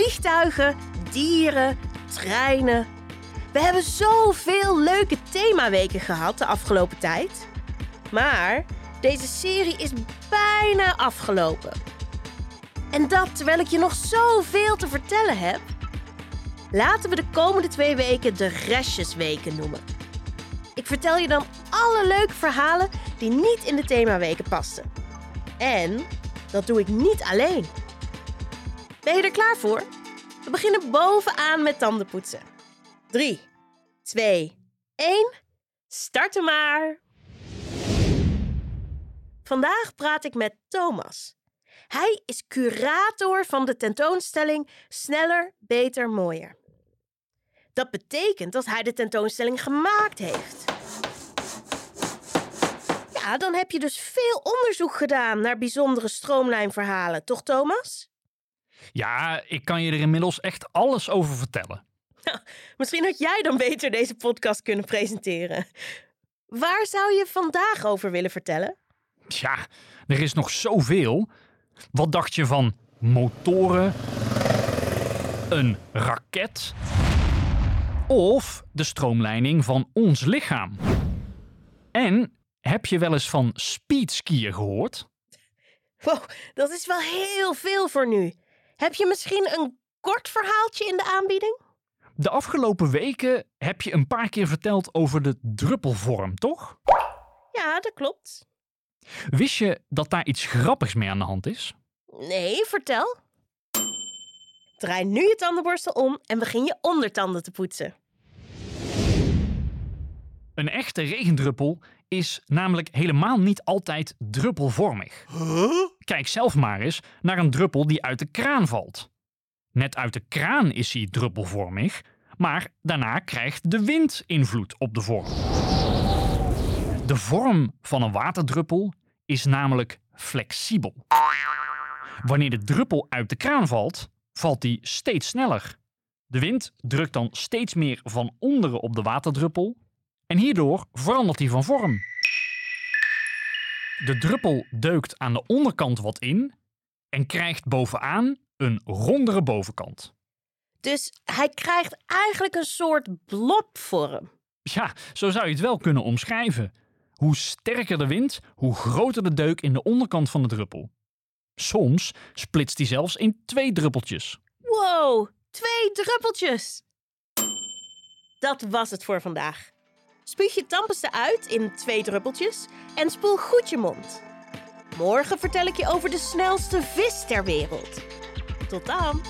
vliegtuigen, dieren, treinen. We hebben zoveel leuke themaweken gehad de afgelopen tijd. Maar deze serie is bijna afgelopen. En dat terwijl ik je nog zoveel te vertellen heb. Laten we de komende twee weken de restjesweken noemen. Ik vertel je dan alle leuke verhalen die niet in de themaweken pasten. En dat doe ik niet alleen. Ben je er klaar voor? We beginnen bovenaan met tandenpoetsen. 3, 2, 1. Starten maar! Vandaag praat ik met Thomas. Hij is curator van de tentoonstelling Sneller, Beter, Mooier. Dat betekent dat hij de tentoonstelling gemaakt heeft. Ja, dan heb je dus veel onderzoek gedaan naar bijzondere stroomlijnverhalen, toch Thomas? Ja, ik kan je er inmiddels echt alles over vertellen. Misschien had jij dan beter deze podcast kunnen presenteren. Waar zou je vandaag over willen vertellen? Tja, er is nog zoveel. Wat dacht je van motoren, een raket of de stroomleiding van ons lichaam? En heb je wel eens van speedskiën gehoord? Wow, dat is wel heel veel voor nu. Heb je misschien een kort verhaaltje in de aanbieding? De afgelopen weken heb je een paar keer verteld over de druppelvorm, toch? Ja, dat klopt. Wist je dat daar iets grappigs mee aan de hand is? Nee, vertel. Draai nu je tandenborstel om en begin je ondertanden te poetsen. Een echte regendruppel is namelijk helemaal niet altijd druppelvormig. Kijk zelf maar eens naar een druppel die uit de kraan valt. Net uit de kraan is hij druppelvormig, maar daarna krijgt de wind invloed op de vorm. De vorm van een waterdruppel is namelijk flexibel. Wanneer de druppel uit de kraan valt, valt die steeds sneller. De wind drukt dan steeds meer van onderen op de waterdruppel en hierdoor verandert hij van vorm. De druppel deukt aan de onderkant wat in en krijgt bovenaan een rondere bovenkant. Dus hij krijgt eigenlijk een soort blobvorm. Ja, zo zou je het wel kunnen omschrijven. Hoe sterker de wind, hoe groter de deuk in de onderkant van de druppel. Soms splitst hij zelfs in twee druppeltjes. Wow, twee druppeltjes. Dat was het voor vandaag. Spuug je tandpasta uit in twee druppeltjes en spoel goed je mond. Morgen vertel ik je over de snelste vis ter wereld. Tot dan!